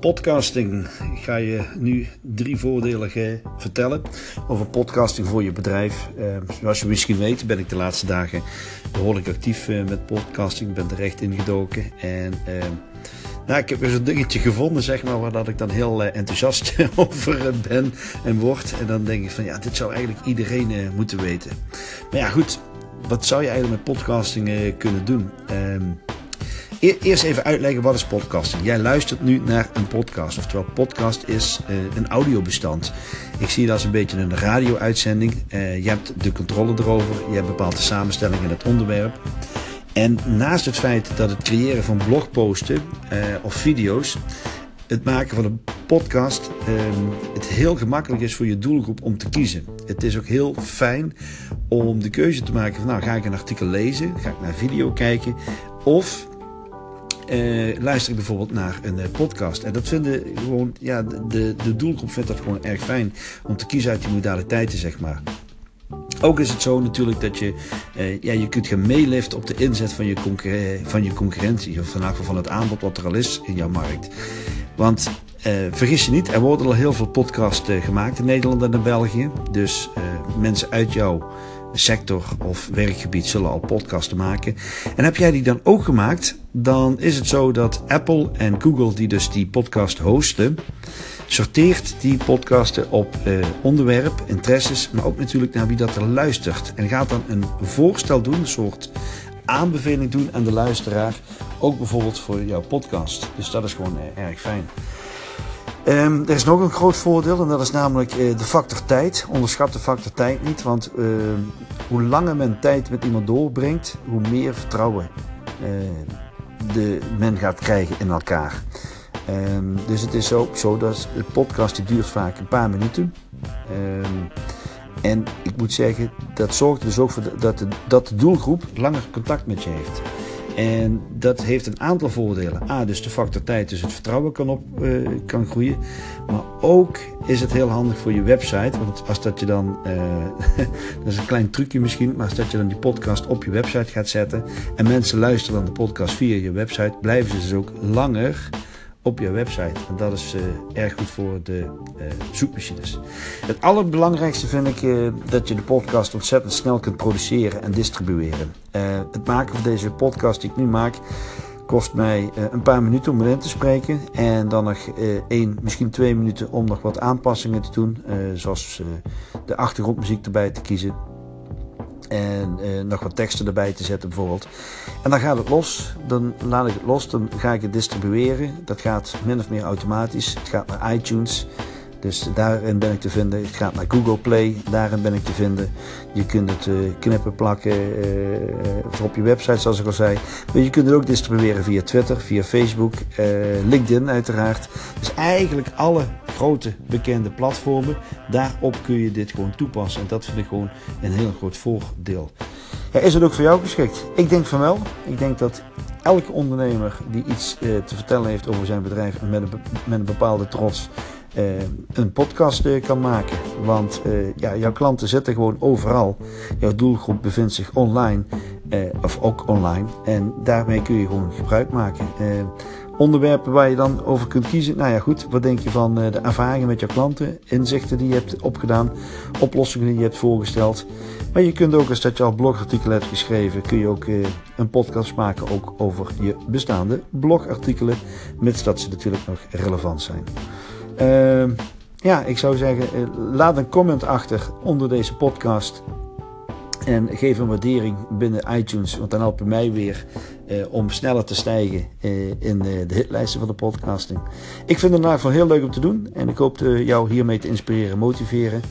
Podcasting. Ik ga je nu drie voordelen vertellen over podcasting voor je bedrijf. Uh, zoals je misschien weet ben ik de laatste dagen behoorlijk actief uh, met podcasting. Ik ben er echt ingedoken. En uh, nou, ik heb weer zo'n dingetje gevonden, zeg maar, waar dat ik dan heel enthousiast over ben en word. En dan denk ik van ja, dit zou eigenlijk iedereen moeten weten. Maar ja, goed. Wat zou je eigenlijk met podcasting kunnen doen? Ehm, Eerst even uitleggen wat is podcasting. Jij luistert nu naar een podcast. Oftewel, podcast is uh, een audiobestand. Ik zie dat als een beetje een radio-uitzending. Uh, je hebt de controle erover. Je hebt bepaalde samenstelling in het onderwerp. En naast het feit dat het creëren van blogposten uh, of video's, het maken van een podcast, het heel gemakkelijk is voor je doelgroep om te kiezen. Het is ook heel fijn om de keuze te maken van, nou ga ik een artikel lezen, ga ik naar video kijken, of uh, luister ik bijvoorbeeld naar een uh, podcast. En dat vinden gewoon, ja, de, de doelgroep vindt dat gewoon erg fijn om te kiezen uit die modaliteiten, zeg maar. Ook is het zo natuurlijk dat je, uh, ja, je kunt gaan meeliften op de inzet van je, van je concurrentie. Of van, van het aanbod wat er al is in jouw markt. Want vergis je niet, er worden al heel veel podcasts gemaakt in Nederland en in België. Dus mensen uit jouw sector of werkgebied zullen al podcasten maken. En heb jij die dan ook gemaakt, dan is het zo dat Apple en Google, die dus die podcast hosten, sorteert die podcasten op eh, onderwerp, interesses, maar ook natuurlijk naar wie dat er luistert. En gaat dan een voorstel doen, een soort aanbeveling doen aan de luisteraar. Ook bijvoorbeeld voor jouw podcast. Dus dat is gewoon eh, erg fijn. Um, er is nog een groot voordeel en dat is namelijk uh, de factor tijd. Onderschat de factor tijd niet, want uh, hoe langer men tijd met iemand doorbrengt, hoe meer vertrouwen uh, de, men gaat krijgen in elkaar. Um, dus het is ook zo dat de podcast die duurt vaak een paar minuten. Um, en ik moet zeggen, dat zorgt dus ook voor dat, dat de doelgroep langer contact met je heeft. En dat heeft een aantal voordelen. A, dus de factor tijd, dus het vertrouwen kan, op, uh, kan groeien. Maar ook is het heel handig voor je website. Want als dat je dan, uh, dat is een klein trucje misschien, maar als dat je dan die podcast op je website gaat zetten. En mensen luisteren dan de podcast via je website, blijven ze dus ook langer op je website. En dat is uh, erg goed voor de uh, zoekmachines. Het allerbelangrijkste vind ik uh, dat je de podcast ontzettend snel kunt produceren en distribueren. het maken van deze podcast die ik nu maak kost mij een paar minuten om erin te spreken. En dan nog één, misschien twee minuten om nog wat aanpassingen te doen. zoals de achtergrondmuziek erbij te kiezen en eh, nog wat teksten erbij te zetten bijvoorbeeld. En dan gaat het los, dan laat ik het los, dan ga ik het distribueren. Dat gaat min of meer automatisch. Het gaat naar iTunes, dus daarin ben ik te vinden. Het gaat naar Google Play, daarin ben ik te vinden. Je kunt het uh, knippen, plakken uh, op je website, zoals ik al zei. Maar je kunt het ook distribueren via Twitter, via Facebook, LinkedIn uiteraard. Dus eigenlijk alle grote bekende platformen, daarop kun je dit gewoon toepassen. En dat vind ik gewoon een heel groot voordeel. Is het ook voor jou geschikt? Ik denk van wel. Ik denk dat elke ondernemer die iets te vertellen heeft over zijn bedrijf met een, met een bepaalde trots uh, een podcast uh, kan maken. Want ja, jouw klanten zitten gewoon overal. Jouw doelgroep bevindt zich online, of ook online. En daarmee kun je gewoon gebruik maken. onderwerpen waar je dan over kunt kiezen. Nou ja, goed. Wat denk je van de ervaringen met jouw klanten? Inzichten die je hebt opgedaan. Oplossingen die je hebt voorgesteld. Maar je kunt ook, als dat je al blogartikelen hebt geschreven, kun je ook een podcast maken ook over je bestaande blogartikelen. Mits dat ze natuurlijk nog relevant zijn. Uh, ja, ik zou zeggen, uh, laat een comment achter onder deze podcast. En geef een waardering binnen iTunes, want dan helpen mij weer uh, om sneller te stijgen uh, in de hitlijsten van de podcasting. Ik vind het in ieder heel leuk om te doen en ik hoop te, jou hiermee te inspireren en motiveren.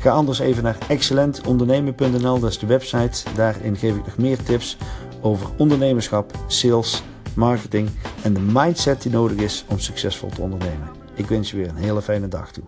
Ga anders even naar excellentondernemen.nl, dat is de website. Daarin geef ik nog meer tips over ondernemerschap, sales, marketing en de mindset die nodig is om succesvol te ondernemen. Ik wens je weer een hele fijne dag toe.